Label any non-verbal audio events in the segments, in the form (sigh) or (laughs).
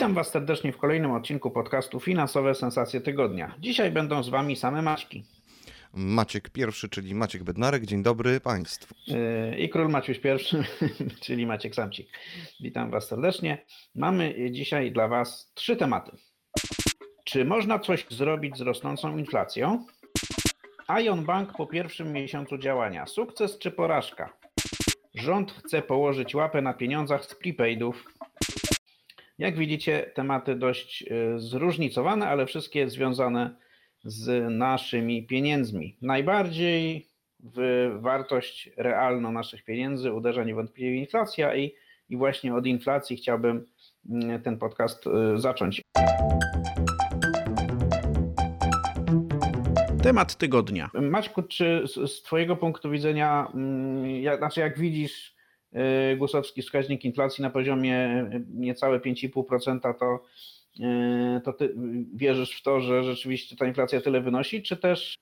Witam Was serdecznie w kolejnym odcinku podcastu Finansowe Sensacje Tygodnia. Dzisiaj będą z Wami same Maćki. Maciek pierwszy, czyli Maciek Bednarek. Dzień dobry Państwu. Yy, I król Maciuś pierwszy, (laughs) czyli Maciek Samcik. Witam Was serdecznie. Mamy dzisiaj dla Was trzy tematy. Czy można coś zrobić z rosnącą inflacją? Ion Bank po pierwszym miesiącu działania. Sukces czy porażka? Rząd chce położyć łapę na pieniądzach z prepaidów. Jak widzicie, tematy dość e, zróżnicowane, ale wszystkie związane z naszymi pieniędzmi. Najbardziej w wartość realną naszych pieniędzy uderza niewątpliwie inflacja i, i właśnie od inflacji chciałbym mm, ten podcast e, zacząć. Temat tygodnia. Maćku, czy z, z Twojego punktu widzenia, mm, jak, znaczy jak widzisz Gusowski wskaźnik inflacji na poziomie niecałe 5,5%, to, y, to Ty wierzysz w to, że rzeczywiście ta inflacja tyle wynosi, czy też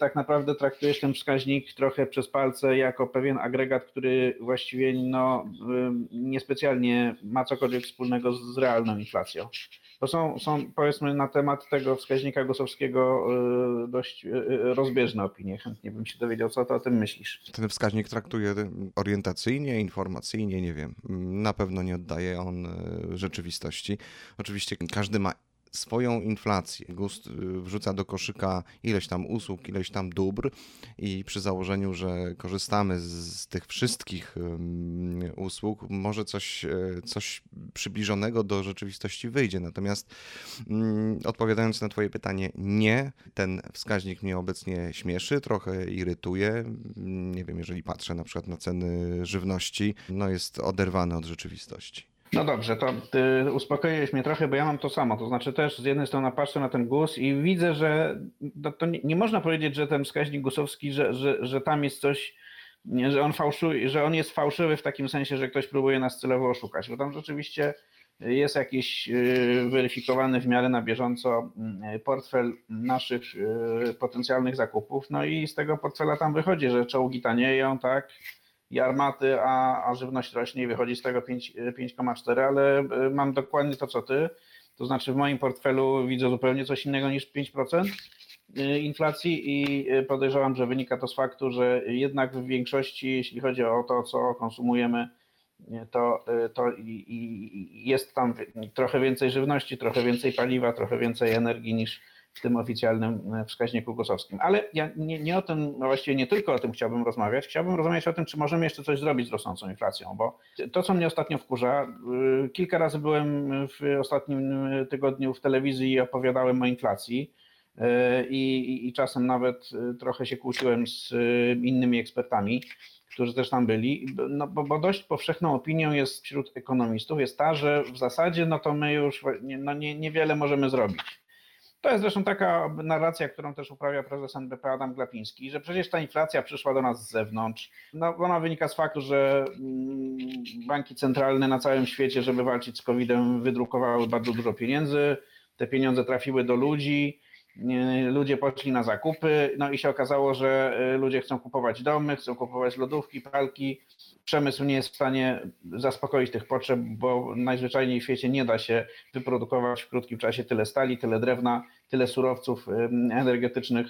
tak naprawdę traktujesz ten wskaźnik trochę przez palce jako pewien agregat, który właściwie no, niespecjalnie ma cokolwiek wspólnego z realną inflacją? To są, są powiedzmy na temat tego wskaźnika Gosowskiego y, dość y, y, rozbieżne opinie. Chętnie bym się dowiedział, co ty o tym myślisz. Ten wskaźnik traktuje orientacyjnie, informacyjnie, nie wiem. Na pewno nie oddaje on rzeczywistości. Oczywiście każdy ma swoją inflację. GUST y, wrzuca do koszyka ileś tam usług, ileś tam dóbr i przy założeniu, że korzystamy z, tych wszystkich usług, może coś, e, coś przybliżonego do rzeczywistości wyjdzie. Natomiast um, odpowiadając na Twoje pytanie, nie, ten wskaźnik mnie obecnie śmieszy, trochę irytuje. Nie wiem, jeżeli patrzę na przykład na ceny żywności, no jest oderwany od rzeczywistości. No dobrze, to ty uspokoiłeś mnie trochę, bo ja mam to samo. To znaczy też z jednej strony patrzę na ten GUS i widzę, że to, to nie, nie, można powiedzieć, że ten wskaźnik gusowski, że, że, że tam jest coś, że on fałszuje, że on jest fałszywy w takim sensie, że ktoś próbuje nas celowo oszukać, bo tam rzeczywiście jest jakiś y, weryfikowany w miarę na bieżąco y, portfel naszych y, potencjalnych zakupów, no i z tego portfela tam wychodzi, że czołgi tanieją, tak, i armaty, a, a żywność rośnie i wychodzi z tego 5,4, ale e, mam dokładnie to co ty. To znaczy w moim portfelu widzę zupełnie coś innego niż 5% e, inflacji i e, podejrzewam, że wynika to z faktu, że jednak w większości, jeśli chodzi o to, co konsumujemy, to, to jest tam trochę więcej żywności, trochę więcej paliwa, trochę więcej energii niż, w tym oficjalnym e, wskaźniku gosowskim. Ale ja nie, nie o tym, no właściwie nie tylko o tym chciałbym rozmawiać. Chciałbym rozmawiać o tym, czy możemy jeszcze coś zrobić z rosnącą inflacją, bo to, co mnie ostatnio wkurza, e, kilka razy byłem w ostatnim tygodniu w telewizji i opowiadałem o inflacji. E, I, i, czasem nawet trochę się kłóciłem z innymi ekspertami, którzy też tam byli, no bo, bo, dość powszechną opinią jest wśród ekonomistów jest ta, że w zasadzie no to my już no nie, niewiele możemy zrobić. To jest zresztą taka narracja, którą też uprawia prezes NBP Adam Glapiński, że przecież ta inflacja przyszła do nas z zewnątrz. No, ona wynika z faktu, że mm, banki centralne na całym świecie, żeby walczyć z COVID-em, wydrukowały bardzo dużo pieniędzy. Te pieniądze trafiły do ludzi, ludzie poszli na zakupy, no i się okazało, że y, ludzie chcą kupować domy, chcą kupować lodówki, pralki, przemysł nie jest w stanie zaspokoić tych potrzeb, bo najzwyczajniej w świecie nie da się wyprodukować w krótkim czasie tyle stali, tyle drewna, tyle surowców energetycznych,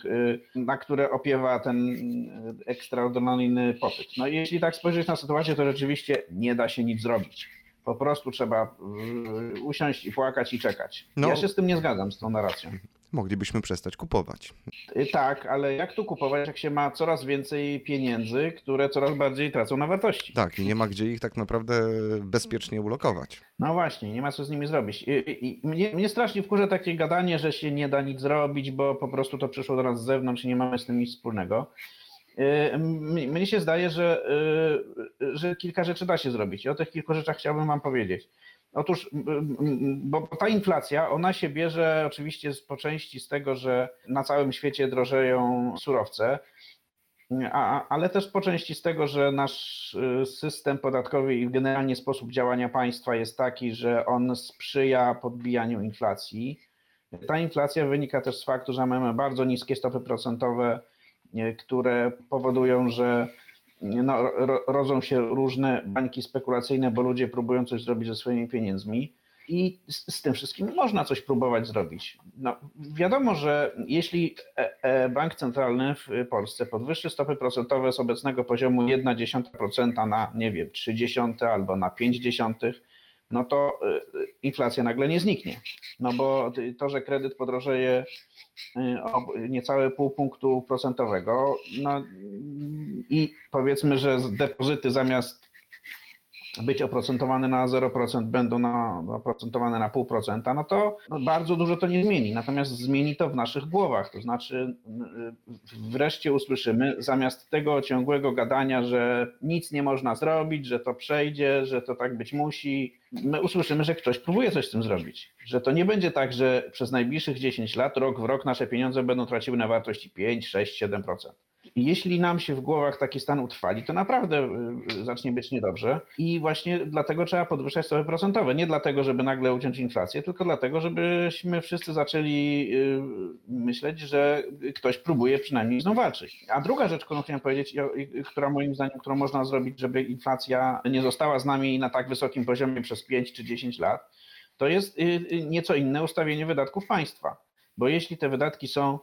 na które opiewa ten y, ekstraordynaryjny popyt. No i jeśli tak spojrzeć na sytuację, to rzeczywiście nie da się nic zrobić. Po prostu trzeba usiąść i płakać i czekać. No. Ja się z tym nie zgadzam, z tą narracją moglibyśmy przestać kupować. Y, tak, ale jak tu kupować, jak się ma coraz więcej pieniędzy, które coraz bardziej tracą na wartości? Tak, i nie ma gdzie ich tak naprawdę bezpiecznie ulokować. No właśnie, nie ma co z nimi zrobić. I, i, mnie, mnie strasznie wkurza takie gadanie, że się nie da nic zrobić, bo po prostu to przyszło do nas z zewnątrz i nie mamy z tym nic wspólnego. Y, mnie się zdaje, że, y, że kilka rzeczy da się zrobić i o tych kilku rzeczach chciałbym Wam powiedzieć. Otóż, bo ta inflacja, ona się bierze oczywiście po części z tego, że na całym świecie drożeją surowce, a, ale też po części z tego, że nasz y, system podatkowy i generalnie sposób działania państwa jest taki, że on sprzyja podbijaniu inflacji. Ta inflacja wynika też z faktu, że mamy bardzo niskie stopy procentowe, y, które powodują, że no, ro, rodzą się różne bańki spekulacyjne, bo ludzie próbują coś zrobić ze swoimi pieniędzmi. I z, z tym wszystkim można coś próbować zrobić. No, wiadomo, że jeśli e, e, bank centralny w Polsce podwyższy stopy procentowe z obecnego poziomu 1,1% na, nie wiem, 30 albo na 0,5, no to e, inflacja nagle nie zniknie. No bo to, że kredyt podrożeje o niecałe pół punktu procentowego, no i powiedzmy, że depozyty zamiast być oprocentowane na 0%, będą na, oprocentowane na 0,5%, no to bardzo dużo to nie zmieni. Natomiast zmieni to w naszych głowach. To znaczy, wreszcie usłyszymy, zamiast tego ciągłego gadania, że nic nie można zrobić, że to przejdzie, że to tak być musi, my usłyszymy, że ktoś próbuje coś z tym zrobić. Że to nie będzie tak, że przez najbliższych 10 lat, rok w rok nasze pieniądze będą traciły na wartości 5, 6, 7%. I jeśli nam się w głowach taki stan utrwali, to naprawdę zacznie być niedobrze. I właśnie dlatego trzeba podwyższać stopy procentowe. Nie dlatego, żeby nagle uciąć inflację, tylko dlatego, żebyśmy wszyscy zaczęli myśleć, że ktoś próbuje przynajmniej z walczyć. A druga rzecz, którą chciałem powiedzieć, która moim zdaniem, którą można zrobić, żeby inflacja nie została z nami na tak wysokim poziomie przez 5 czy 10 lat, to jest nieco inne ustawienie wydatków państwa. Bo jeśli te wydatki są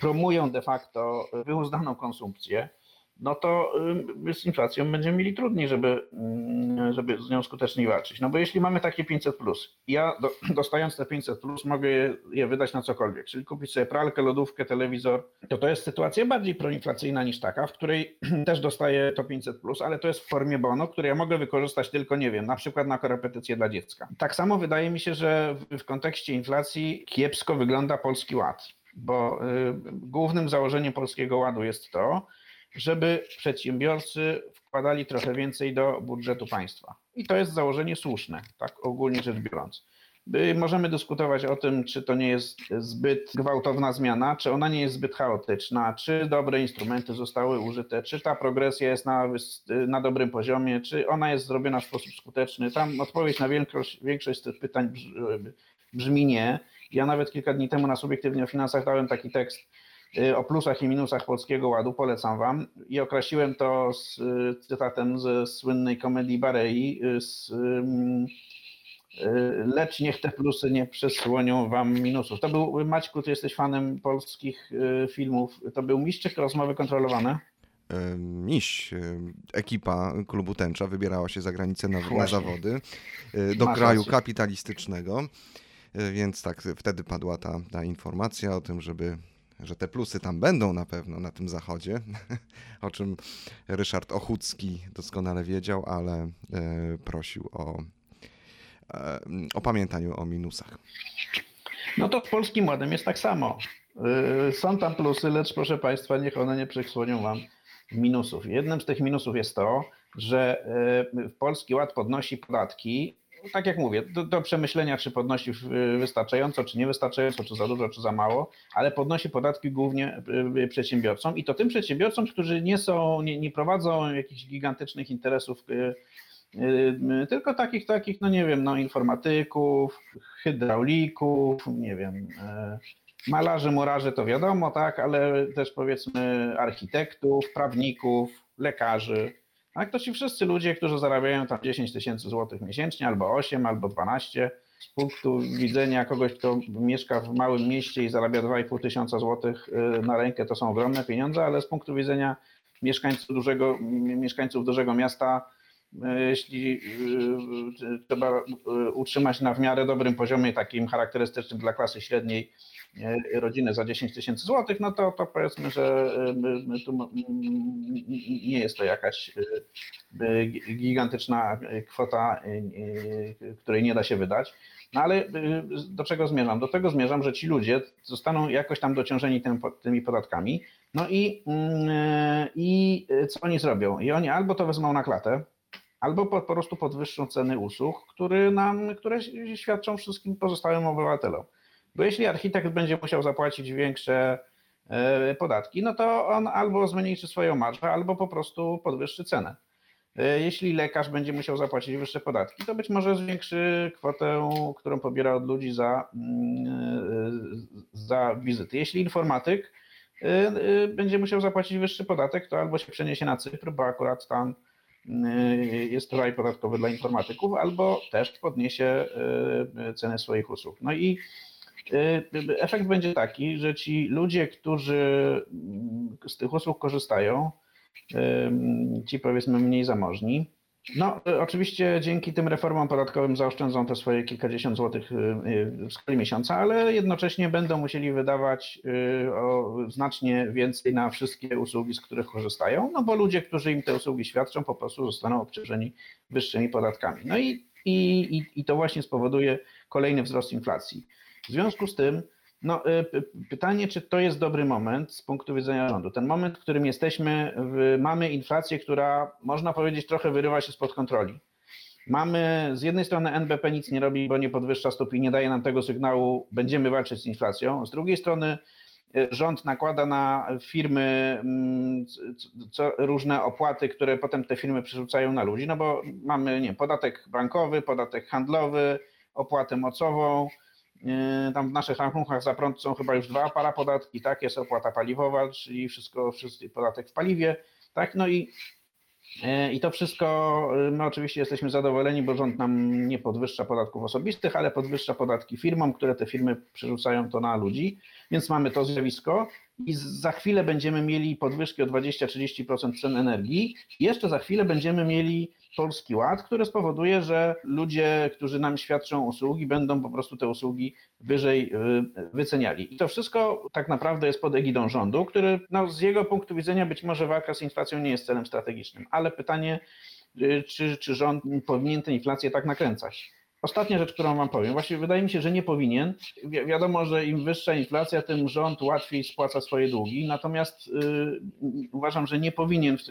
promują de facto wyuzdaną konsumpcję, no to z inflacją będziemy mieli trudniej, żeby, żeby z nią skutecznie walczyć. No bo jeśli mamy takie 500, plus, ja do, (clears throat) dostając te 500, plus, mogę je, wydać na cokolwiek, czyli kupić sobie pralkę, lodówkę, telewizor, to to jest sytuacja bardziej proinflacyjna niż taka, w której (clears throat) też dostaję to 500, plus, ale to jest w formie bono, które ja mogę wykorzystać tylko, nie wiem, na przykład na korepetycje dla dziecka. Tak samo wydaje mi się, że w, w kontekście inflacji kiepsko wygląda Polski Ład bo głównym założeniem Polskiego Ładu jest to, żeby przedsiębiorcy wkładali trochę więcej do budżetu państwa. I to jest założenie słuszne, tak ogólnie rzecz biorąc. Możemy dyskutować o tym, czy to nie jest zbyt gwałtowna zmiana, czy ona nie jest zbyt chaotyczna, czy dobre instrumenty zostały użyte, czy ta progresja jest na, na dobrym poziomie, czy ona jest zrobiona w sposób skuteczny. Tam odpowiedź na większość, większość z tych pytań brzmi nie. Ja nawet kilka dni temu na Subiektywnie o Finansach dałem taki tekst o plusach i minusach Polskiego Ładu, polecam Wam. I określiłem to z cytatem ze słynnej komedii Barei, z, lecz niech te plusy nie przesłonią Wam minusów. To był, Maćku, Ty jesteś fanem polskich filmów, to był Mistrzyk Rozmowy Kontrolowane? Miś, ekipa klubu Tęcza wybierała się za granicę na, na zawody do Masz kraju rację. kapitalistycznego. Więc tak, wtedy padła ta, ta informacja o tym, żeby, że te plusy tam będą na pewno na tym zachodzie, (laughs) o czym Ryszard Ochucki doskonale wiedział, ale e, prosił o, e, o pamiętaniu o minusach. No to z Polskim Ładem jest tak samo. Są tam plusy, lecz proszę Państwa, niech one nie przysłonią Wam minusów. Jednym z tych minusów jest to, że Polski Ład podnosi podatki tak jak mówię, do, do, przemyślenia, czy podnosi wystarczająco, czy niewystarczająco, czy za dużo, czy za mało, ale podnosi podatki głównie y, przedsiębiorcom i to tym przedsiębiorcom, którzy nie są, nie, nie prowadzą jakichś gigantycznych interesów, y, y, tylko takich, takich, no nie wiem, no informatyków, hydraulików, nie wiem, malarzy, murarzy to wiadomo, tak, ale też powiedzmy architektów, prawników, lekarzy, tak, to ci wszyscy ludzie, którzy zarabiają tam 10 tysięcy złotych miesięcznie, albo 8, albo 12, z punktu widzenia kogoś, kto mieszka w małym mieście i zarabia 2,5 tysiąca złotych y, na rękę, to są ogromne pieniądze, ale z punktu widzenia mieszkańców dużego, mieszkańców dużego miasta, y, jeśli y, trzeba utrzymać na w miarę dobrym poziomie, takim charakterystycznym dla klasy średniej, rodziny za 10 tysięcy złotych, no to, to powiedzmy, że tu nie jest to jakaś gigantyczna kwota, której nie da się wydać. No ale do czego zmierzam? Do tego zmierzam, że ci ludzie zostaną jakoś tam dociążeni tym, tymi podatkami. No i, i co oni zrobią? I oni albo to wezmą na klatę, albo po, po prostu podwyższą ceny usług, które, nam, które świadczą wszystkim pozostałym obywatelom. Bo jeśli architekt będzie musiał zapłacić większe e, podatki, no to on albo zmniejszy swoją marżę, albo po prostu podwyższy cenę. E, Jeśli lekarz będzie musiał zapłacić wyższe podatki, to być może zwiększy kwotę, którą pobiera od ludzi za, mm, e, za wizyty. Jeśli informatyk będzie musiał zapłacić wyższy podatek, to albo się przeniesie na Cypr, bo akurat tam jest raj podatkowy dla informatyków, albo też podniesie ceny swoich usług. No i efekt będzie taki, że ci ludzie, którzy z tych usług korzystają, ci powiedzmy mniej zamożni. No, y, oczywiście dzięki tym reformom podatkowym zaoszczędzą te swoje kilkadziesiąt złotych y, y, w skali miesiąca, ale jednocześnie będą musieli wydawać y, znacznie więcej na wszystkie usługi, z których korzystają, no bo ludzie, którzy im te usługi świadczą, po prostu zostaną obciążeni wyższymi podatkami. No i, i, i to właśnie spowoduje kolejny wzrost inflacji. W związku z tym, no, y, pytanie, czy to jest dobry moment z punktu widzenia rządu. Ten moment, w którym jesteśmy, mamy inflację, która można powiedzieć trochę wyrywa się spod kontroli. Mamy z jednej strony NBP nic nie robi, bo nie podwyższa stóp i nie daje nam tego sygnału, będziemy walczyć z inflacją. Z drugiej strony y, rząd nakłada na firmy mm, różne opłaty, które potem te firmy przerzucają na ludzi, no bo mamy nie, podatek bankowy, podatek handlowy, opłatę mocową, Tam w naszych rachunkach za prąd są chyba już dwa parapodatki, tak? Jest opłata paliwowa, czyli wszystko, wszystko podatek w paliwie, tak? No i, yy, i to wszystko, yy, my oczywiście jesteśmy zadowoleni, bo rząd nam nie podwyższa podatków osobistych, ale podwyższa podatki firmom, które te firmy przerzucają to na ludzi, więc mamy to zjawisko i za chwilę będziemy mieli podwyżki o 20-30% cen energii. Jeszcze za chwilę będziemy mieli Polski Ład, który spowoduje, że ludzie, którzy nam świadczą usługi, będą po prostu te usługi wyżej y, wyceniali. I to wszystko tak naprawdę jest pod egidą rządu, który no, z jego punktu widzenia być może walka z inflacją nie jest celem strategicznym, ale pytanie, y, czy, czy rząd powinien tę inflację tak nakręcać. Ostatnia rzecz, którą Wam powiem, właściwie wydaje mi się, że nie powinien. Wi- wiadomo, że im wyższa inflacja, tym rząd łatwiej spłaca swoje długi, natomiast y, uważam, że nie powinien w,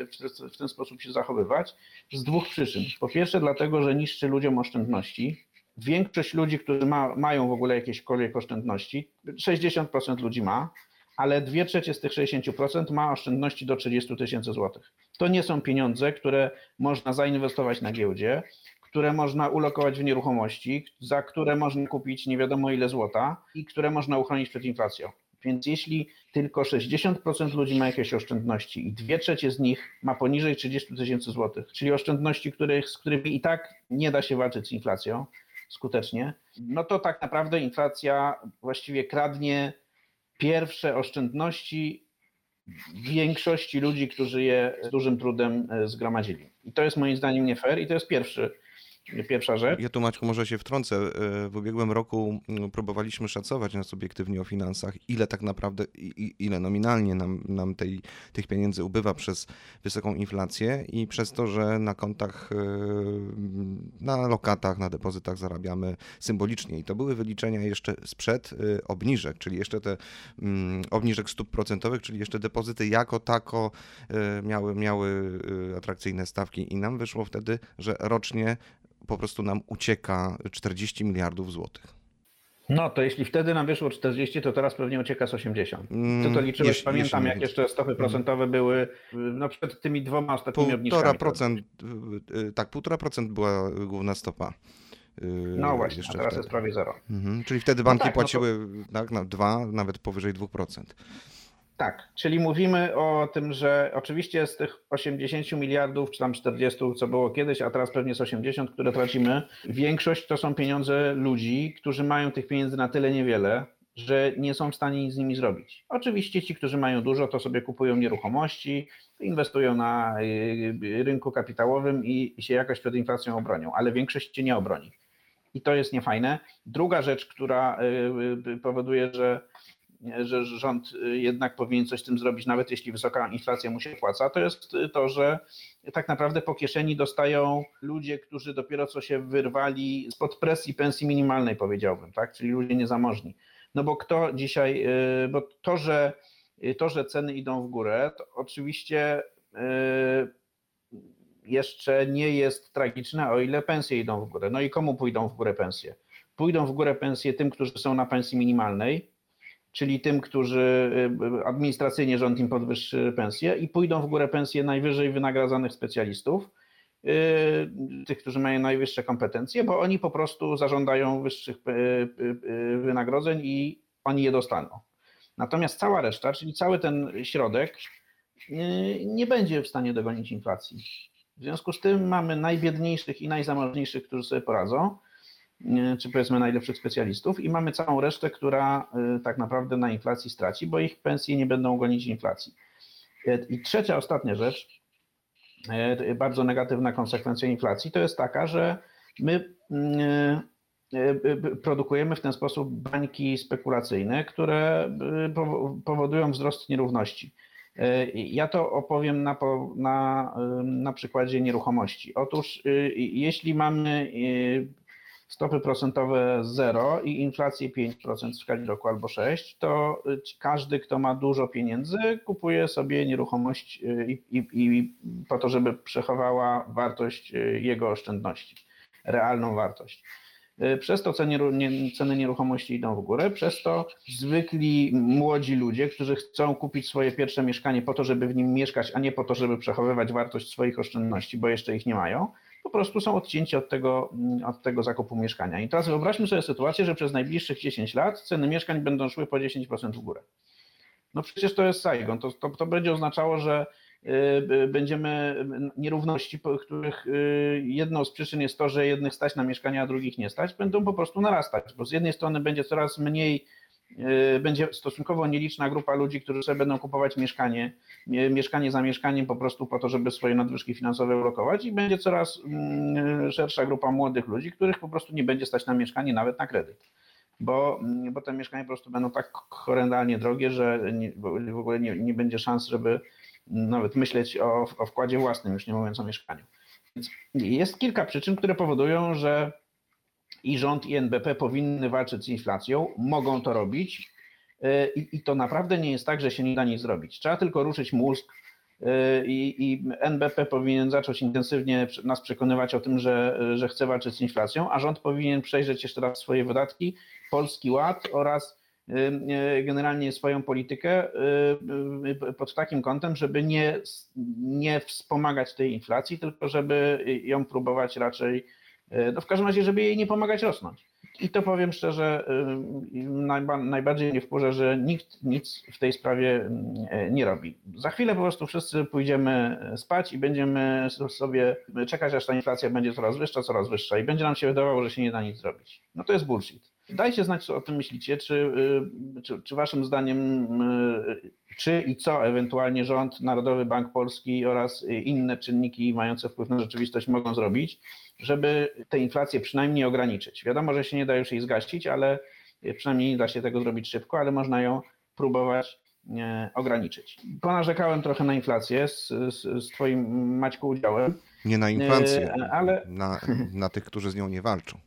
w ten sposób się zachowywać z dwóch przyczyn. Po pierwsze, dlatego, że niszczy ludziom oszczędności. Większość ludzi, którzy ma, mają w ogóle jakiekolwiek oszczędności, 60% ludzi ma, ale dwie trzecie z tych 60% ma oszczędności do 30 tysięcy złotych. To nie są pieniądze, które można zainwestować na giełdzie, które można ulokować w nieruchomości, za które można kupić nie wiadomo ile złota i które można uchronić przed inflacją. Więc jeśli tylko 60% ludzi ma jakieś oszczędności i dwie trzecie z nich ma poniżej 30 tysięcy złotych, czyli oszczędności, których, z którymi i tak nie da się walczyć z inflacją skutecznie, no to tak naprawdę inflacja właściwie kradnie pierwsze oszczędności większości ludzi, którzy je z dużym trudem e, zgromadzili. I to jest moim zdaniem nie fair i to jest pierwszy, pierwsza rzecz. Ja tu Maćku może się wtrącę. E, W ubiegłym roku mm, próbowaliśmy szacować nas obiektywnie o finansach, ile tak naprawdę, ile nominalnie nam, nam tej, tych pieniędzy ubywa przez wysoką inflację i przez to, że na kontach, e, na lokatach, na depozytach zarabiamy symbolicznie. I to były wyliczenia jeszcze sprzed e, obniżek, czyli jeszcze te mm, obniżek stóp procentowych, czyli jeszcze depozyty jako tako miały, miały atrakcyjne stawki i nam wyszło wtedy, że rocznie po prostu nam ucieka 40 miliardów złotych. No to jeśli wtedy nam wyszło 40, to teraz pewnie ucieka z 80. Ty to liczyłeś, Jeśli- pamiętam jeśli jak jeszcze stopy procentowe były no przed tymi dwoma ostatnimi Półtora obniżkami. procent, y, y, tak, półtora procent była główna stopa. y, No właśnie, a teraz wtedy. jest prawie zero. Mhm, czyli wtedy banki tak, no to- płaciły tak, na dwa, nawet powyżej 2%. Tak, czyli mówimy o tym, że oczywiście z tych 80 miliardów, czy tam 40, co było kiedyś, a teraz pewnie jest 80, które tracimy, większość to są pieniądze ludzi, którzy mają tych pieniędzy na tyle niewiele, że nie są w stanie nic z nimi zrobić. Oczywiście ci, którzy mają dużo, to sobie kupują nieruchomości, inwestują na y, rynku kapitałowym i się jakoś przed inflacją obronią, ale większość się nie obroni. I to jest niefajne. Druga rzecz, która y, y, powoduje, że że rząd y, jednak powinien coś z tym zrobić, nawet jeśli wysoka inflacja mu się opłaca, to jest y, to, że tak naprawdę po kieszeni dostają ludzie, którzy dopiero co się wyrwali spod presji pensji minimalnej, powiedziałbym, tak? czyli ludzie niezamożni. No bo kto dzisiaj, y, bo to, że to, że ceny idą w górę, to oczywiście jeszcze nie jest tragiczne, o ile pensje idą w górę. No i komu pójdą w górę pensje? Pójdą w górę pensje tym, którzy są na pensji minimalnej, czyli tym, którzy y, administracyjnie rząd im podwyższy pensję i pójdą w górę pensje najwyżej wynagradzanych specjalistów, y, tych, którzy mają najwyższe kompetencje, bo oni po prostu zażądają wyższych y, wynagrodzeń i oni je dostaną. Natomiast cała reszta, czyli cały ten środek, nie będzie w stanie dogonić inflacji. W związku z tym mamy najbiedniejszych i najzamożniejszych, którzy sobie poradzą, czy powiedzmy najlepszych specjalistów, i mamy całą resztę, która y, tak naprawdę na inflacji straci, bo ich pensje nie będą gonić inflacji. Y, I trzecia, ostatnia rzecz, y, bardzo negatywna konsekwencja inflacji, to jest taka, że my produkujemy w ten sposób bańki spekulacyjne, które powo- powodują wzrost nierówności. Ja to opowiem na, na, na przykładzie nieruchomości. Otóż, jeśli mamy stopy procentowe 0 i inflację 5% w skali roku albo 6, to y, każdy, kto ma dużo pieniędzy, kupuje sobie nieruchomość y, i, i, i po to, żeby przechowała wartość y, jego oszczędności, realną wartość. Przez to ceny, ceny nieruchomości idą w górę, przez to zwykli młodzi ludzie, którzy chcą kupić swoje pierwsze mieszkanie po to, żeby w nim mieszkać, a nie po to, żeby przechowywać wartość swoich oszczędności, bo jeszcze ich nie mają, po prostu są odcięci od tego, mm, od tego zakupu mieszkania. I teraz wyobraźmy sobie sytuację, że przez najbliższych 10 lat ceny mieszkań będą szły po 10% w górę. No przecież to jest Saigon. To, to, to będzie oznaczało, że y, y, będziemy nierówności, po których y, jedną z przyczyn jest to, że jednych stać na mieszkania, a drugich nie stać, będą po prostu narastać, bo z jednej strony będzie coraz mniej, y, będzie stosunkowo nieliczna grupa ludzi, którzy sobie będą kupować mieszkanie, mie- mieszkanie za mieszkaniem po prostu po to, żeby swoje nadwyżki finansowe ulokować i będzie coraz mm, szersza grupa młodych ludzi, których po prostu nie będzie stać na mieszkanie nawet na kredyt. Bo, mm, bo te mieszkania po prostu będą tak horrendalnie drogie, że nie, w ogóle nie, nie będzie szans, żeby nawet myśleć o, o wkładzie własnym, już nie mówiąc o mieszkaniu. Więc jest kilka przyczyn, które powodują, że i rząd, i NBP powinny walczyć z inflacją, mogą to robić. Yy, I, I to naprawdę nie jest tak, że się nie da nic zrobić. Trzeba tylko ruszyć mózg yy, i, i NBP powinien zacząć intensywnie nas przekonywać o tym, że, że chce walczyć z inflacją, a rząd powinien przejrzeć jeszcze raz swoje wydatki, Polski Ład oraz yy, generalnie swoją politykę pod takim kątem, żeby nie, nie wspomagać tej inflacji, tylko żeby ją próbować raczej, no w każdym razie, żeby jej nie pomagać rosnąć. I to powiem szczerze, yy, najba- najbardziej mnie wkurza, że nikt nic w tej sprawie yy, nie robi. Za chwilę po prostu wszyscy pójdziemy spać i będziemy sobie czekać, aż ta inflacja będzie coraz wyższa, coraz wyższa i będzie nam się wydawało, że się nie da nic zrobić. No to jest bullshit. Dajcie znać, co o tym myślicie, czy, yy, czy, czy waszym zdaniem, yy, czy i co ewentualnie rząd, Narodowy Bank Polski oraz inne czynniki mające wpływ na rzeczywistość mogą zrobić, żeby tę inflację przynajmniej ograniczyć. Wiadomo, że się nie da już jej zgasić, ale przynajmniej nie da się tego zrobić szybko, ale można ją próbować e, ograniczyć. Ponarzekałem trochę na inflację z, z, z Twoim Maćku udziałem, Nie na inflację, e, ale na, na tych, którzy z nią nie walczą.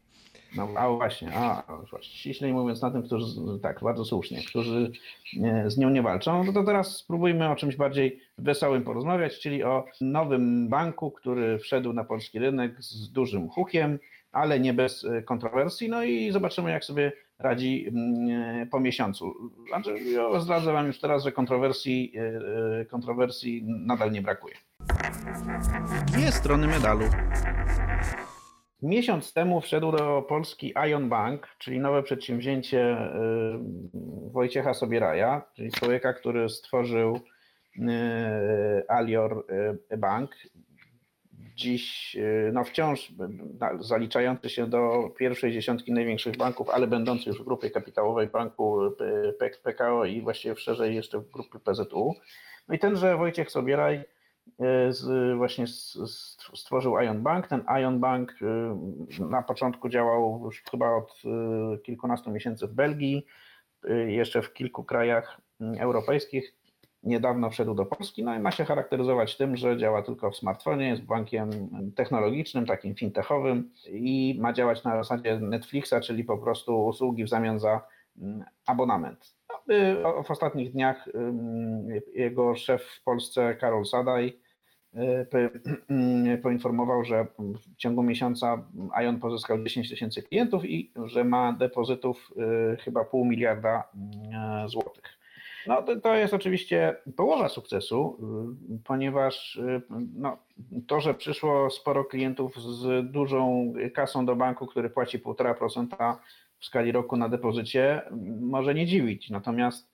No, a właśnie, a właśnie, ściślej mówiąc na tym, którzy, tak, bardzo słusznie, którzy e, z nią nie walczą, no to teraz spróbujmy o czymś bardziej wesołym porozmawiać, czyli o nowym banku, który wszedł na polski rynek z dużym hukiem, ale nie bez e, kontrowersji, no i zobaczymy, jak sobie radzi mm, e, po miesiącu. Znaczy, ja zdradzę Wam już teraz, że kontrowersji, kontrowersji nadal nie brakuje. Dwie strony medalu. Miesiąc temu wszedł do Polski Ion Bank, czyli nowe przedsięwzięcie y, Wojciecha Sobieraja, czyli człowieka, który stworzył y, Alior y, Bank. Dziś no wciąż zaliczający się do pierwszej dziesiątki największych banków, ale będący już w grupie kapitałowej banku PKO i właściwie szerzej jeszcze w grupie PZU. No i tenże Wojciech Sobieraj z, właśnie stworzył Ion Bank. Ten Ion Bank y, na początku działał już chyba od y, kilkunastu miesięcy w Belgii, jeszcze w kilku krajach mm, europejskich. Niedawno wszedł do Polski, no i ma się charakteryzować tym, że działa tylko w smartfonie, jest bankiem technologicznym, takim fintechowym i ma działać na zasadzie Netflixa, czyli po prostu usługi w zamian za mm, abonament. Y, W ostatnich dniach jego szef w Polsce, Karol Sadaj, e, po- poinformował, że w ciągu miesiąca Ion pozyskał 10 tysięcy klientów i że ma depozytów e, chyba pół miliarda złotych. No to, to jest oczywiście połowa sukcesu, y, ponieważ y, no, to, że przyszło sporo klientów z dużą kasą do banku, który płaci 1,5% w skali roku na depozycie, może nie dziwić. Natomiast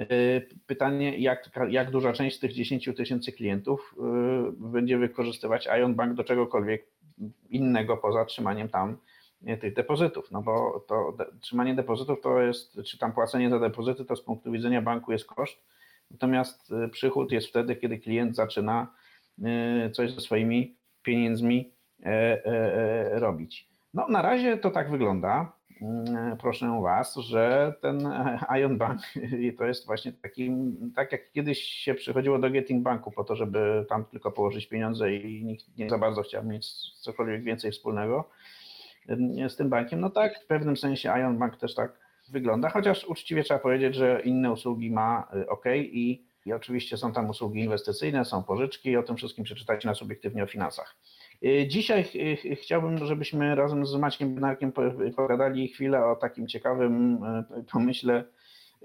y, pytanie, jak, jak duża część z tych 10 tysięcy klientów y, będzie wykorzystywać Ion Bank do czegokolwiek innego poza trzymaniem tam nie, tych depozytów, no bo to trzymanie depozytów to jest, czy tam płacenie za depozyty, to z punktu widzenia banku jest koszt, natomiast y, przychód jest wtedy, kiedy klient zaczyna y, coś ze swoimi pieniędzmi e, e, e, robić. No na razie to tak wygląda, proszę Was, że ten Ion Bank (laughs) to jest właśnie takim, tak jak kiedyś się przychodziło do Getting Banku po to, żeby tam tylko położyć pieniądze i nikt nie za bardzo chciał mieć cokolwiek więcej wspólnego, z tym bankiem. No tak, w pewnym sensie Ion Bank też tak wygląda, chociaż uczciwie trzeba powiedzieć, że inne usługi ma y, ok i, i oczywiście są tam usługi inwestycyjne, są pożyczki i o tym wszystkim przeczytajcie na subiektywnie o finansach. Y, Dzisiaj ch- ch- chciałbym, żebyśmy razem z Maćkiem Bednarkiem po- pogadali chwilę o takim ciekawym y, pomyśle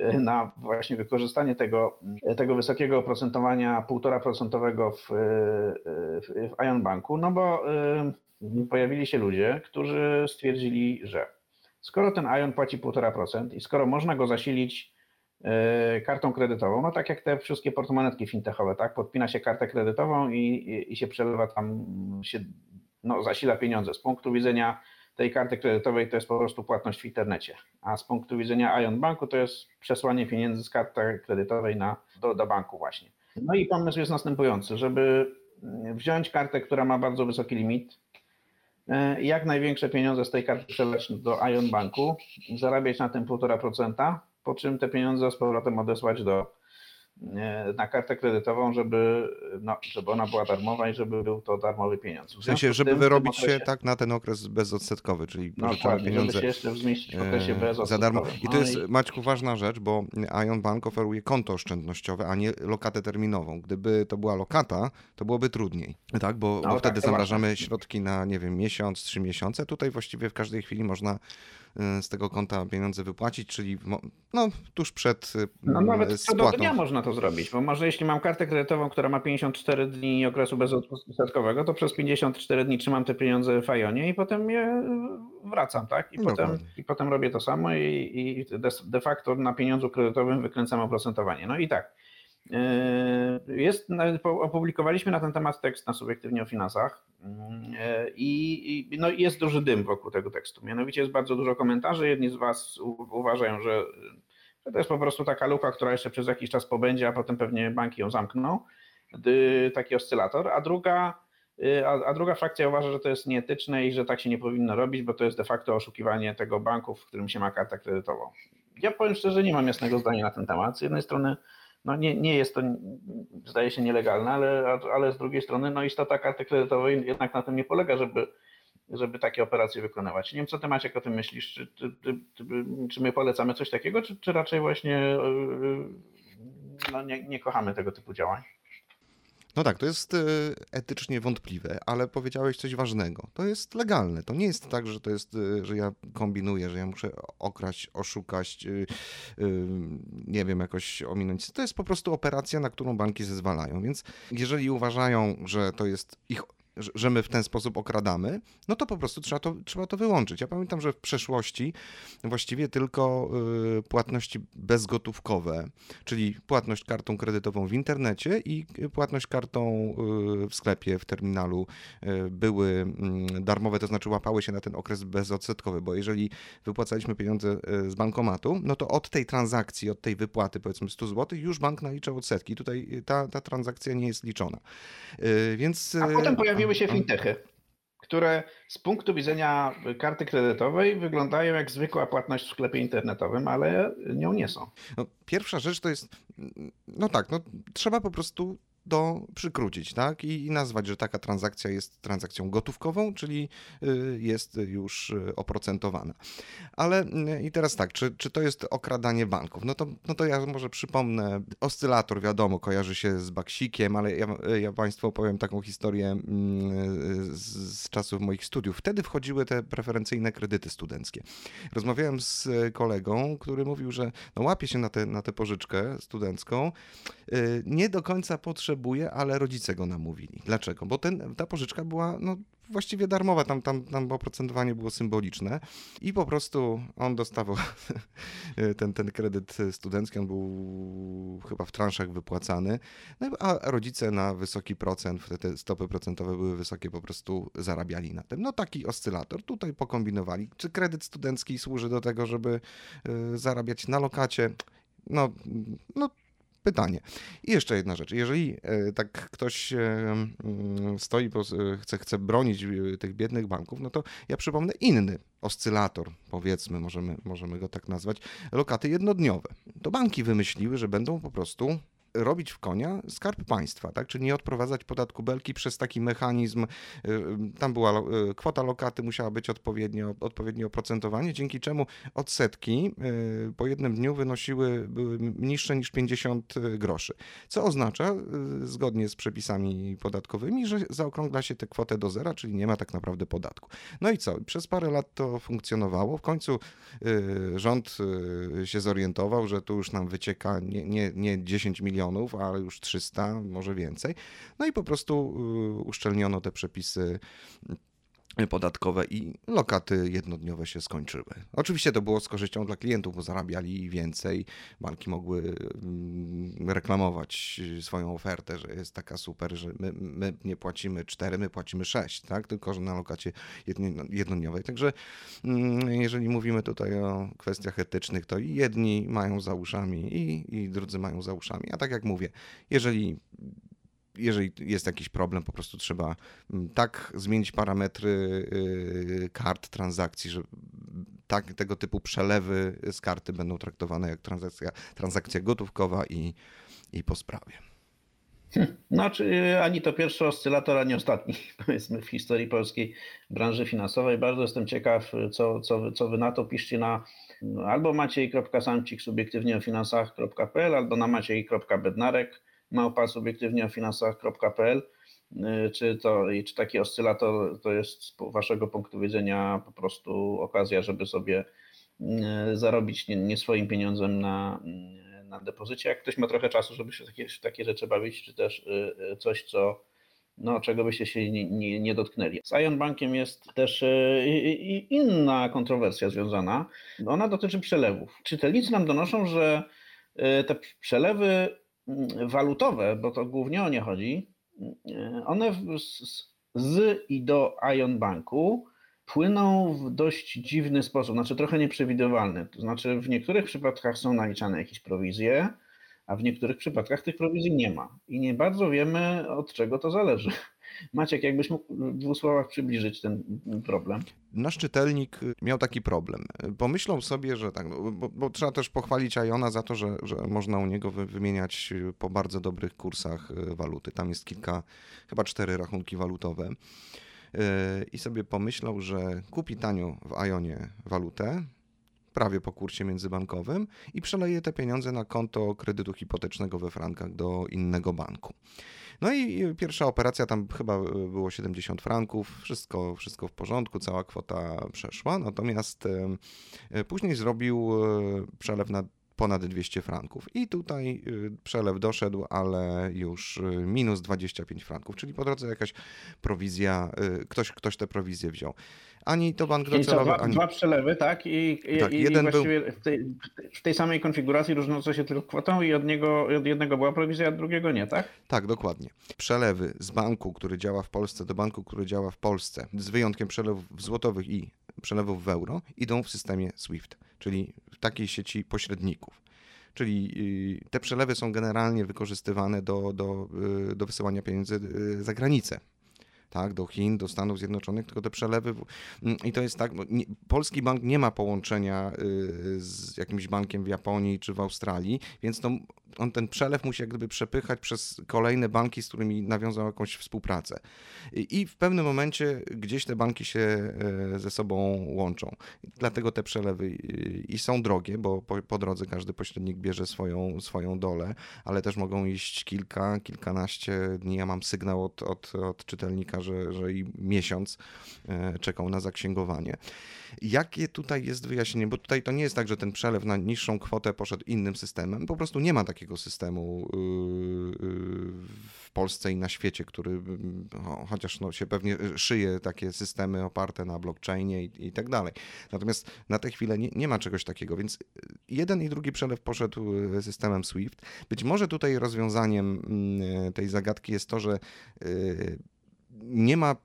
y, na właśnie wykorzystanie tego, tego wysokiego oprocentowania, 1,5% w, y, w, w Ion Banku, no bo y, pojawili się ludzie, którzy stwierdzili, że skoro ten Ion płaci 1,5% i skoro można go zasilić y, kartą kredytową, no tak jak te wszystkie portmonetki fintechowe, tak? Podpina się kartę kredytową i, i, i się przelewa tam, się no, zasila pieniądze. Z punktu widzenia tej karty kredytowej to jest po prostu płatność w internecie, a z punktu widzenia Ion Banku to jest przesłanie pieniędzy z karty kredytowej na, do, do banku właśnie. No i pomysł jest następujący, żeby wziąć kartę, która ma bardzo wysoki limit, e, jak największe pieniądze z tej karty przelać do Ion Banku, zarabiać na tym 1,5%, po czym te pieniądze z powrotem odesłać do, e, na kartę kredytową, żeby, no, żeby ona była darmowa i żeby był to darmowy pieniądz. W sensie, związku z żeby tym w tym wyrobić się okresie- tak na ten okres bezodsetkowy, czyli no, dokładnie, pieniądze żeby się jeszcze zmieścić w okresie e, bez za darmo. I to no jest, Maćku, ważna rzecz, bo Ion Bank oferuje konto oszczędnościowe, a nie lokatę terminową. Gdyby to była lokata, to byłoby trudniej, tak? Bo, No bo tak, wtedy zamrażamy środki na, nie wiem, miesiąc, trzy miesiące. Tutaj właściwie w każdej chwili można z tego konta pieniądze wypłacić, czyli no, tuż przed y, No nawet co do spłatą. dnia można to zrobić, bo może jeśli mam kartę kredytową, która ma 54 dni okresu bezodsetkowego, to przez 54 dni trzymam te pieniądze w Ionie i potem je wracam, tak? I, potem, Dokładnie. i potem robię to samo i, i de facto na pieniądzu kredytowym wykręcam oprocentowanie. No i tak. Yy, Jest, opublikowaliśmy na ten temat tekst na subiektywnie o finansach yy, i, i no jest duży dym wokół tego tekstu. Mianowicie jest bardzo dużo komentarzy. Jedni z Was uważają, że że to jest po prostu taka luka, która jeszcze przez jakiś czas pobędzie, a potem pewnie banki ją zamkną, taki oscylator, a druga, y, a, a druga frakcja uważa, że to jest nieetyczne i że tak się nie powinno robić, bo to jest de facto oszukiwanie tego banku, w którym się ma kartę kredytową. Ja powiem szczerze, nie mam jasnego zdania na ten temat. Z jednej strony no nie, nie jest to, zdaje się, nielegalne, ale, ale z drugiej strony no istota karty kredytowej jednak na tym nie polega, żeby żeby takie operacje wykonywać. Nie wiem, co ty Maciek o tym myślisz, czy, czy, czy, czy, czy my polecamy coś takiego, czy, czy raczej właśnie yy, no, nie, nie kochamy tego typu działań? No tak, to jest y, etycznie wątpliwe, ale powiedziałeś coś ważnego. To jest legalne. To nie jest tak, że to jest, y, że ja kombinuję, że ja muszę okraść, oszukać, y, y, nie wiem, jakoś ominąć. To jest po prostu operacja, na którą banki zezwalają. Więc jeżeli uważają, że to jest ich że- my w ten sposób okradamy, no to po prostu trzeba to, trzeba to wyłączyć. Ja pamiętam, że w przeszłości właściwie tylko y, płatności bezgotówkowe, czyli płatność kartą kredytową w internecie i płatność kartą y, w sklepie, w terminalu y, były mm, darmowe, to znaczy łapały się na ten okres bezodsetkowy, bo jeżeli wypłacaliśmy pieniądze y, z bankomatu, no to od tej transakcji, od tej wypłaty powiedzmy 100 zł już bank naliczał odsetki. Tutaj y, ta, ta transakcja nie jest liczona. Y, Więc A y, potem pojawiły się fintechy, które z punktu widzenia karty kredytowej wyglądają jak zwykła płatność w sklepie internetowym, ale nią nie są. No, pierwsza rzecz to jest, no tak, no, trzeba po prostu do przykrócić, tak? I, I nazwać, że taka transakcja jest transakcją gotówkową, czyli y, jest już y, oprocentowana. Ale y, i teraz tak, czy, czy to jest okradanie banków? No to, no to ja może przypomnę, oscylator wiadomo, kojarzy się z baksikiem, ale ja, ja Państwu opowiem taką historię mm, z, z czasów moich studiów. Wtedy wchodziły te preferencyjne kredyty studenckie. Rozmawiałem z kolegą, który mówił, że no łapie się na tę na tę pożyczkę studencką, nie do końca potrzebuje, ale rodzice go namówili. Dlaczego? Bo ten, ta pożyczka była no, właściwie darmowa, tam, tam, tam oprocentowanie było symboliczne i po prostu on dostawał (laughs) ten, ten kredyt studencki, on był chyba w transzach wypłacany, no, a rodzice na wysoki procent, te stopy procentowe były wysokie, po prostu zarabiali na tym. No taki oscylator, tutaj pokombinowali. Czy kredyt studencki służy do tego, żeby y, zarabiać na lokacie? No, no pytanie. I jeszcze jedna rzecz. Jeżeli e, tak ktoś e, mm, stoi, chce, chce bronić e, tych biednych banków, no to ja przypomnę inny oscylator, powiedzmy, możemy, możemy go tak nazwać, lokaty jednodniowe. To banki wymyśliły, że będą po prostu robić w konia skarb państwa, tak? czyli nie odprowadzać podatku belki przez taki mechanizm. Y, tam była y, kwota lokaty, musiała być odpowiednio, odpowiednie oprocentowanie, dzięki czemu odsetki y, po jednym dniu wynosiły, były niższe niż 50 groszy. Co oznacza, zgodnie z przepisami podatkowymi, że zaokrągla się tę kwotę do zera, czyli nie ma tak naprawdę podatku. No i co? Przez parę lat to funkcjonowało. W końcu rząd się zorientował, że tu już nam wycieka nie, nie, nie 10 milionów, milionów, ale już 300, może więcej. No i po prostu y, uszczelniono te przepisy podatkowe i lokaty jednodniowe się skończyły. Oczywiście to było z korzyścią dla klientów, bo zarabiali więcej. Banki mogły mm, reklamować swoją ofertę, że jest taka super, że my, my nie płacimy 4, my płacimy 6, tak? tylko że na lokacie jednodniowej. Także mm, jeżeli mówimy tutaj o kwestiach etycznych, to jedni mają za uszami i, i drudzy mają za uszami. A tak jak mówię, jeżeli jeżeli jest jakiś problem, po prostu trzeba mm, tak zmienić parametry y, kart transakcji, że tak, tego typu przelewy z karty będą traktowane jak transakcja, transakcja gotówkowa i, i po sprawie. No, czy ani to pierwszy oscylator, ani ostatni, (laughs) powiedzmy, w historii polskiej branży finansowej. Bardzo jestem ciekaw, co, co, co wy na to piszcie na albo maciej.samcik subiektywnie o finansach.pl, albo na maciej.bednarek małpa subiektywnie o finansach.pl. Y, czy, to, czy taki oscylator to jest z Waszego punktu widzenia po prostu okazja, żeby sobie y, zarobić nie, nie swoim pieniądzem na, y, na depozycie? Jak ktoś ma trochę czasu, żeby się takie, takie rzeczy bawić, czy też coś, co, no, czego byście się nie, nie, nie dotknęli. Z Ion Bankiem jest też inna kontrowersja związana. Ona dotyczy przelewów. Czytelnicy nam donoszą, że te przelewy walutowe, bo to głównie o nie chodzi, one z, z i do Ion Banku płyną w dość dziwny sposób, znaczy trochę nieprzewidywalny. To znaczy w niektórych przypadkach są naliczane jakieś prowizje, a w niektórych przypadkach tych prowizji nie ma. I nie bardzo wiemy, od czego to zależy. Maciek, jakbyś mógł w dwóch słowach przybliżyć ten problem. Nasz czytelnik miał taki problem. Pomyślał sobie, że tak, no, bo, bo trzeba też pochwalić Iona za to, że, że można u niego wymieniać po bardzo dobrych kursach y, waluty. Tam jest kilka, chyba cztery rachunki walutowe. Y, I sobie pomyślał, że kupi tanio w Ionie walutę, prawie po kursie międzybankowym i przeleje te pieniądze na konto kredytu hipotecznego we frankach do innego banku. No i pierwsza operacja tam chyba e, było 70 franków, wszystko, wszystko w porządku, cała kwota przeszła, natomiast e, e, później zrobił przelew na ponad 200 franków. I tutaj przelew doszedł, ale już minus 25 franków, czyli po drodze jakaś prowizja, ktoś, ktoś tę prowizję wziął ani to bank docelowy, dwa, ani... Dwa przelewy, tak? I, tak, i, jeden i właściwie był... w, tej, w tej samej konfiguracji różniące się tylko kwotą i od, niego, od jednego była prowizja, a drugiego nie, tak? Tak, dokładnie. Przelewy z banku, który działa w Polsce do banku, który działa w Polsce, z wyjątkiem przelewów złotowych i przelewów w euro, idą w systemie SWIFT, czyli w takiej sieci pośredników. Czyli y, te przelewy są generalnie wykorzystywane do, do, y, do wysyłania pieniędzy y, za granicę tak, do Chin, do Stanów Zjednoczonych, tylko te przelewy. mm, I to jest tak, nie, polski bank nie ma połączenia y, z jakimś bankiem w Japonii czy w Australii, więc to, on ten przelew musi jak gdyby przepychać przez kolejne banki, z którymi nawiązał jakąś współpracę. I, i w pewnym momencie gdzieś te banki się e, ze sobą łączą. Dlatego te przelewy y, i są drogie, bo po, po drodze każdy pośrednik bierze swoją, swoją dolę, ale też mogą iść kilka, kilkanaście dni. Ja mam sygnał od, od, od czytelnika, że, że i miesiąc e, czekał na zaksięgowanie. Jakie tutaj jest wyjaśnienie? Bo tutaj to nie jest tak, że ten przelew na niższą kwotę poszedł innym systemem. Po prostu nie ma takiego systemu yy, yy, w Polsce i na świecie, który cho- chociaż no, się pewnie szyje takie systemy oparte na blockchainie i, i tak dalej. Natomiast na tę chwilę nie, nie ma czegoś takiego, więc jeden i drugi przelew poszedł yy, systemem SWIFT. Być może tutaj rozwiązaniem yy, tej zagadki jest to, że nie ma,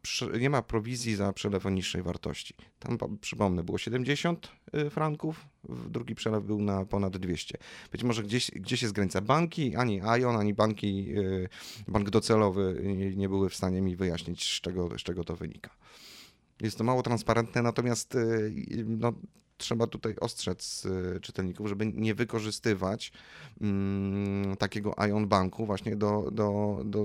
nie ma prowizji za przelew o niższej wartości. Tam, po- przypomnę, było 70 y, franków, drugi przelew był na ponad 200. Być może gdzieś, gdzieś jest granica. Banki, ani ION, ani banki, y, bank docelowy nie, nie były w stanie mi wyjaśnić, z czego, z czego to wynika. Jest to mało transparentne, natomiast y, no, trzeba tutaj ostrzec y, czytelników, żeby nie wykorzystywać mm, takiego Ion Banku właśnie do, do, do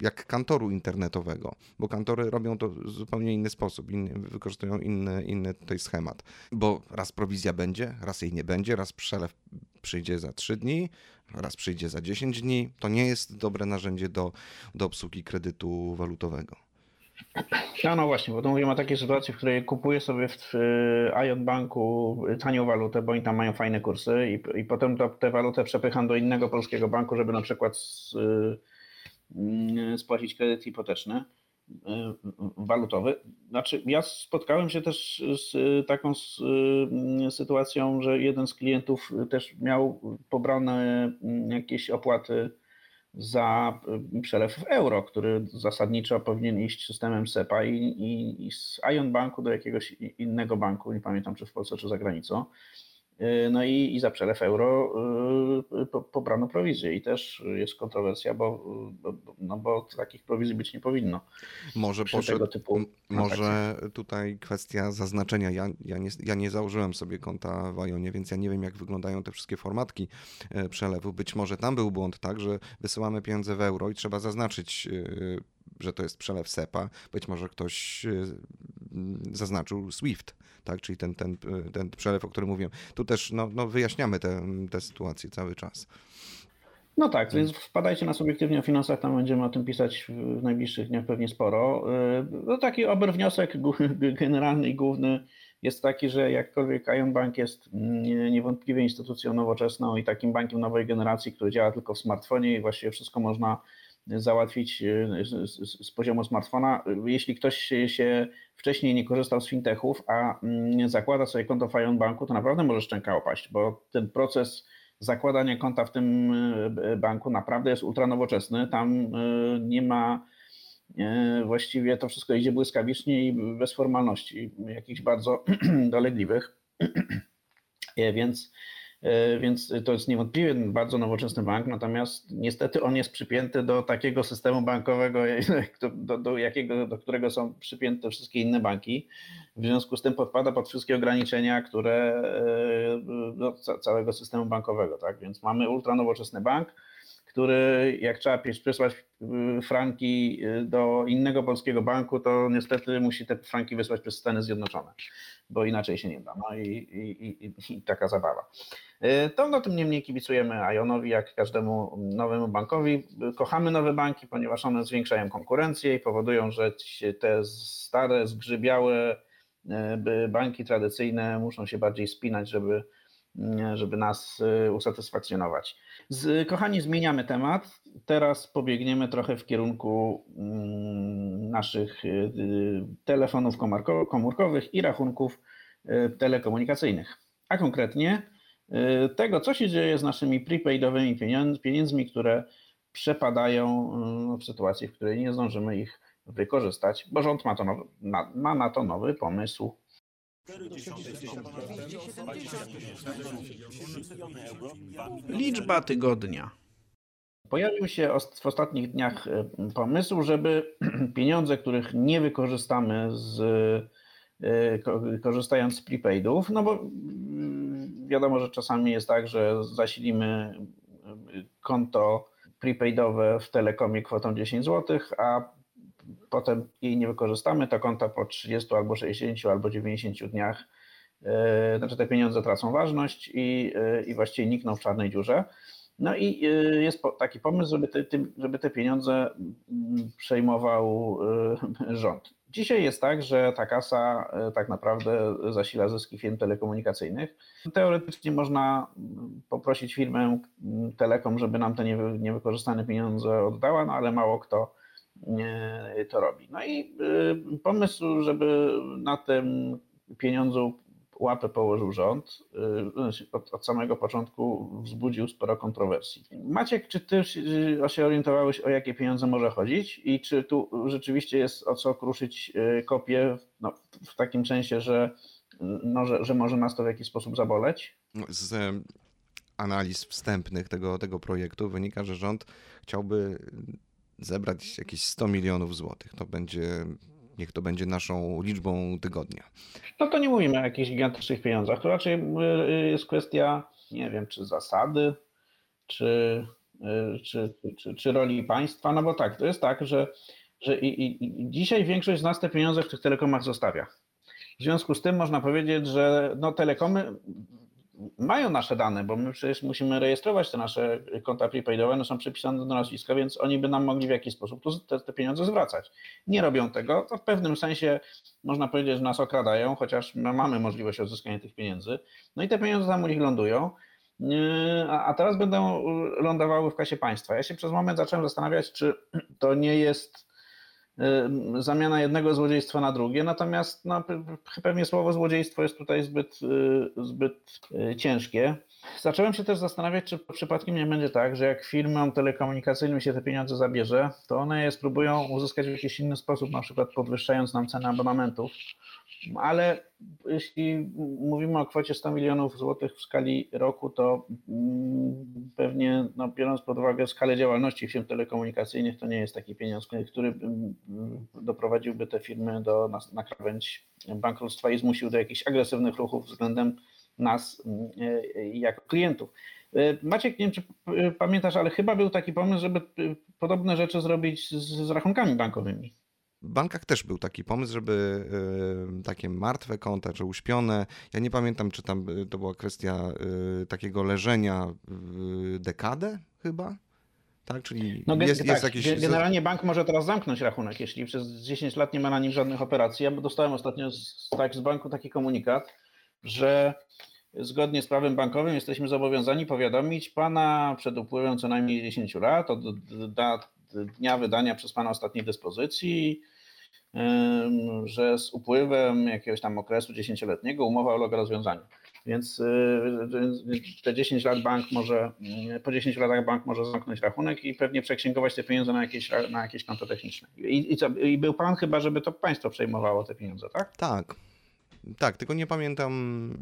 jak kantoru internetowego, bo kantory robią to w zupełnie inny sposób, inny, wykorzystują inny, inny tutaj schemat, bo raz prowizja będzie, raz jej nie będzie, raz przelew przyjdzie za 3 dni, raz przyjdzie za 10 dni. To nie jest dobre narzędzie do, do obsługi kredytu walutowego. No, no właśnie, bo to mówimy o takiej sytuacji, w której kupuję sobie w y, Ion Banku tanią walutę, bo oni tam mają fajne kursy i, i potem to, tę walutę przepycham do innego polskiego banku, żeby na przykład s- y, y, spłacić kredyt hipoteczny y, walutowy. Znaczy, ja spotkałem się też z taką y, sytuacją, że jeden z klientów też miał pobrane y, jakieś opłaty za y, przelew w euro, który zasadniczo powinien iść systemem SEPA i, i, i z Ion Banku do jakiegoś innego banku, nie pamiętam czy w Polsce, czy za granicą. Y, No i, i za przelew euro po- pobrano prowizję i też jest kontrowersja, bo, bo, no bo takich prowizji być nie powinno. Może poszedł, typu może tutaj kwestia zaznaczenia. Ja, ja, nie, ja nie założyłem sobie konta w Ionie, więc ja nie wiem, jak wyglądają te wszystkie formatki e, przelewu. Być może tam był błąd, tak, że wysyłamy pieniądze w euro i trzeba zaznaczyć, e, że to jest przelew SEPA. Być może ktoś e, m, zaznaczył SWIFT, tak, czyli ten, ten, e, ten przelew, o którym mówiłem. Tu też no, no, wyjaśniamy tę tę sytuację cały czas. No tak, więc wpadajcie na subiektywnie o finansach, tam będziemy o tym pisać w najbliższych dniach pewnie sporo. Yy, No taki ober wniosek gó- generalny i główny jest taki, że jakkolwiek Ion Bank jest mm, niewątpliwie instytucją nowoczesną i takim bankiem nowej generacji, który działa tylko w smartfonie i właściwie wszystko można załatwić yy, z, poziomu smartfona. Jeśli ktoś się- wcześniej nie korzystał z fintechów, a mm, zakłada sobie konto w Ion Banku, to naprawdę może szczęka opaść, bo ten proces zakładanie konta w tym e, banku naprawdę jest ultra nowoczesny. Tam nie ma właściwie to wszystko idzie błyskawicznie i bez formalności jakichś bardzo (clears throat) dolegliwych. (clears throat) E, Więc, więc to jest niewątpliwie bardzo nowoczesny bank, natomiast niestety on jest przypięty do takiego systemu bankowego, (laughs) do, do, jakiego, do którego są przypięte wszystkie inne banki. W związku z tym podpada pod wszystkie ograniczenia, które e, no, ca- całego systemu bankowego. Tak? Więc mamy ultra nowoczesny bank, który jak trzeba przesłać y, franki do innego polskiego banku, to niestety musi te franki wysłać przez Stany Zjednoczone, bo inaczej się nie da. No i, i, i, i taka zabawa. Y, To no tym niemniej kibicujemy Ionowi, jak każdemu nowemu bankowi. Kochamy nowe banki, ponieważ one zwiększają konkurencję i powodują, że te stare, zgrzybiałe e, banki tradycyjne muszą się bardziej spinać, żeby, żeby nas e, usatysfakcjonować. Z, kochani, zmieniamy temat. Teraz pobiegniemy trochę w kierunku mm, naszych e, e, telefonów komórko- komórkowych i rachunków e, telekomunikacyjnych. A konkretnie e, tego, co się dzieje z naszymi prepaidowymi pieniędzmi, które przepadają w sytuacji, w której nie zdążymy ich wykorzystać, bo rząd ma, to nowy, ma na to nowy pomysł. Liczba tygodnia. pojawił się w ostatnich dniach e, pomysł, żeby (clears throat) pieniądze, których nie wykorzystamy z, e, korzystając z prepaidów, no bo mm, wiadomo, że czasami jest tak, że zasilimy konto prepaidowe w Telekomie kwotą 10 zł, a potem jej nie wykorzystamy, to konta po 30 albo 60 albo 90 dniach, e, znaczy te pieniądze tracą ważność i, e, i właściwie nikną w czarnej dziurze. No i e, jest taki pomysł, żeby te, żeby te pieniądze mm, przejmował (laughs) rząd. Dzisiaj jest tak, że ta kasa tak naprawdę zasila zyski firm telekomunikacyjnych. Teoretycznie można poprosić firmę Telekom, żeby nam te niewykorzystane pieniądze oddała, no ale mało kto to robi. No i y, pomysł, żeby na tym pieniądzu łapę położył rząd, y, od, od, samego początku wzbudził sporo kontrowersji. Maciek, czy ty się orientowałeś, o jakie pieniądze może chodzić i czy tu rzeczywiście jest o co kruszyć y, kopię no, w takim sensie, że, no, że, że może nas to w jakiś sposób zaboleć? Z analiz wstępnych tego, tego projektu wynika, że rząd chciałby zebrać jakieś 100 milionów złotych. To będzie, niech to będzie naszą liczbą tygodnia. No to nie mówimy o jakichś gigantycznych pieniądzach. To raczej y, jest kwestia, nie wiem, czy zasady, czy, y, czy, czy, czy roli państwa. No bo tak, to jest tak, że, że i, i dzisiaj większość z nas te pieniądze w tych telekomach zostawia. W związku z tym można powiedzieć, że no, telekomy mają nasze dane, bo my przecież musimy rejestrować te nasze konta prepaidowe, one są przypisane do nazwiska, więc oni by nam mogli w jakiś sposób te, te pieniądze zwracać. Nie robią tego, to w pewnym sensie można powiedzieć, że nas okradają, chociaż my mamy możliwość odzyskania tych pieniędzy. No i te pieniądze tam u nich lądują, yy, a teraz będą lądowały w kasie państwa. Ja się przez moment zacząłem zastanawiać, czy (clears throat) to nie jest zamiana jednego złodziejstwa na drugie, natomiast no, pewnie słowo złodziejstwo jest tutaj zbyt, y, zbyt y, ciężkie. Zacząłem się też zastanawiać, czy przypadkiem nie będzie tak, że jak firmom telekomunikacyjnym się te pieniądze zabierze, to one je spróbują uzyskać w jakiś inny sposób, na przykład podwyższając nam cenę abonamentów, ale jeśli mówimy o kwocie 100 milionów złotych w skali roku, to mm, pewnie no, biorąc pod uwagę skalę działalności firm telekomunikacyjnych, to nie jest taki pieniądz, który mm, doprowadziłby te firmy do, na, na krawędź bankructwa i zmusił do jakichś agresywnych ruchów względem nas mm, e, jako klientów. E, Maciek, nie wiem czy pamiętasz, ale chyba był taki pomysł, żeby e, podobne rzeczy zrobić z, z rachunkami bankowymi. W bankach też był taki pomysł, żeby takie martwe konta, czy uśpione, ja nie pamiętam, czy tam to była kwestia takiego leżenia dekadę chyba, tak? Czyli no, jest, tak, jest jakiś... Generalnie bank może teraz zamknąć rachunek, jeśli przez 10 lat nie ma na nim żadnych operacji. Ja dostałem ostatnio z, tak, z banku taki komunikat, że zgodnie z prawem bankowym jesteśmy zobowiązani powiadomić pana przed upływem co najmniej 10 lat od dnia wydania przez pana ostatniej dyspozycji że z upływem jakiegoś tam okresu dziesięcioletniego umowa ulega rozwiązaniu. Więc y, te 10 lat bank może, y, po 10 latach bank może zamknąć rachunek i pewnie przeksięgować te pieniądze na jakieś, na jakieś konto techniczne. I, i, co, I był plan chyba, żeby to państwo przejmowało te pieniądze, tak? Tak. Tak, tylko nie pamiętam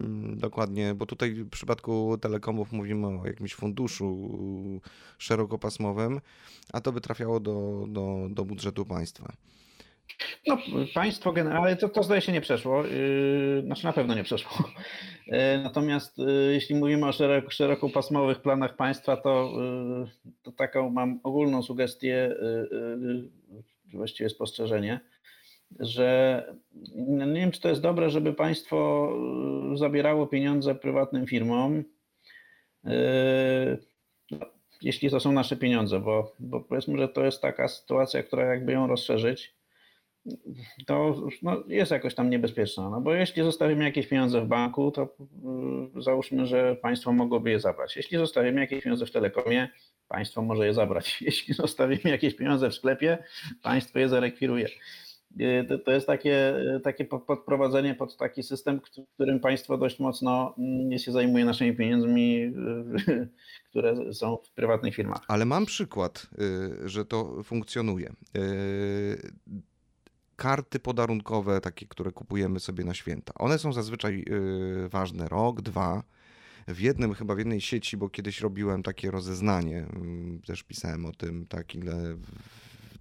mm, dokładnie, bo tutaj w przypadku telekomów mówimy o jakimś funduszu szerokopasmowym, a to by trafiało do, do, do budżetu państwa. No, państwo generalnie, to, to zdaje się nie przeszło, yy, znaczy na pewno nie przeszło. Yy, natomiast jeśli mówimy o szerok, szerokopasmowych planach państwa, to, to taką mam ogólną sugestię, właściwie spostrzeżenie, że no nie wiem, czy to jest dobre, żeby państwo zabierało pieniądze prywatnym firmom, jeśli to są nasze pieniądze, bo, bo powiedzmy, że to jest taka sytuacja, która jakby ją rozszerzyć, to no, jest jakoś tam niebezpieczna. No bo jeśli zostawimy jakieś pieniądze w banku, to yy, załóżmy, że państwo mogłoby je zabrać. Jeśli zostawimy jakieś pieniądze w telekomie, państwo może je zabrać. (laughs) Jeśli zostawimy jakieś pieniądze w sklepie, państwo je zarekwiruje. Yy, to, to jest takie, takie podprowadzenie pod taki system, którym państwo dość mocno mm, się zajmuje naszymi pieniędzmi, yy, (laughs) które są w prywatnych firmach. Ale mam przykład, yy, że to funkcjonuje karty podarunkowe, takie, które kupujemy sobie na święta. One są zazwyczaj yy, ważne rok, dwa. w jednym, chyba w jednej sieci, bo kiedyś robiłem takie rozeznanie, mm, też pisałem o tym, tak, ile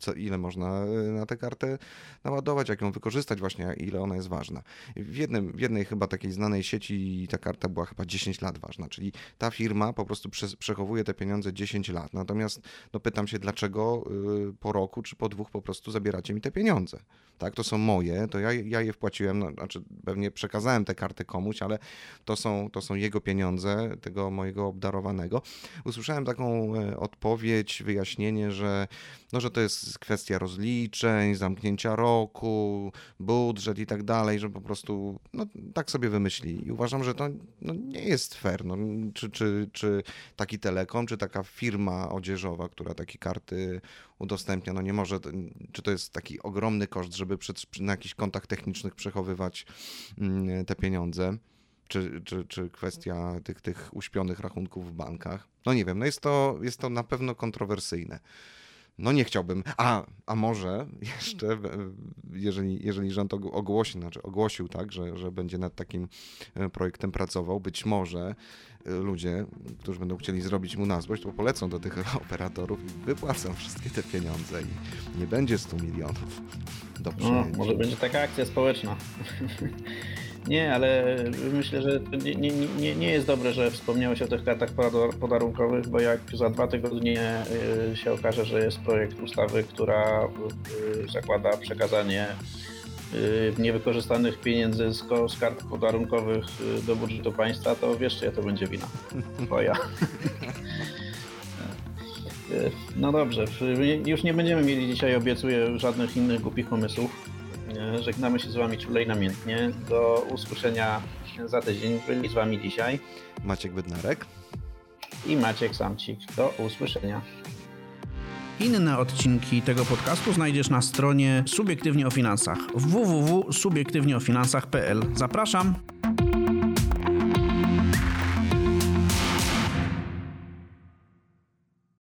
co, ile można y, na tę kartę naładować, jak ją wykorzystać właśnie, ile ona jest ważna. W, jednym, w jednej chyba takiej znanej sieci ta karta była chyba 10 lat ważna, czyli ta firma po prostu prze, przechowuje te pieniądze 10 lat. Natomiast no, pytam się, dlaczego y, po roku czy po dwóch po prostu zabieracie mi te pieniądze? Tak, to są moje, to ja, ja je wpłaciłem, no, znaczy pewnie przekazałem tę kartę komuś, ale to są, to są jego pieniądze, tego mojego obdarowanego. Usłyszałem taką e, odpowiedź, wyjaśnienie, że, no, że to jest kwestia rozliczeń, zamknięcia roku, budżet i tak dalej, że po prostu no, tak sobie wymyślili. I uważam, że to no, nie jest fair. No, czy, czy, czy taki telekom, czy taka firma odzieżowa, która takie karty udostępnia, no nie może, czy to jest taki ogromny koszt, żeby przed, na jakichś kontach technicznych przechowywać mm, te pieniądze czy, czy, czy kwestia tych, tych uśpionych rachunków w bankach. No nie wiem, no jest to, jest to na pewno kontrowersyjne. No nie chciałbym. A, a może jeszcze, jeżeli, jeżeli rząd ogłosi, znaczy ogłosił tak, że, że będzie nad takim e, projektem pracował, być może e, ludzie, którzy będą chcieli zrobić mu na złość, to polecą do tych (laughs) operatorów i wypłacą wszystkie te pieniądze i nie będzie 100 milionów do no, Może będzie taka akcja społeczna. Nie, ale myślę, że nie, nie, nie, jest dobre, że wspomniałeś o tych kartach podarunkowych, bo jak za dwa tygodnie y, się okaże, że jest projekt ustawy, która y, zakłada przekazanie y, niewykorzystanych pieniędzy z kart podarunkowych do budżetu państwa, to wiesz, czy to będzie wina twoja. (laughs) No dobrze, już nie będziemy mieli dzisiaj, obiecuję, żadnych innych głupich pomysłów. Żegnamy się z Wami czulej namiętnie. Do usłyszenia za tydzień. Byli z Wami dzisiaj Maciek Bednarek i Maciek Samcik. Do usłyszenia. Inne odcinki tego podcastu znajdziesz na stronie Subiektywnie o Finansach www.subiektywnieofinansach.pl. Zapraszam!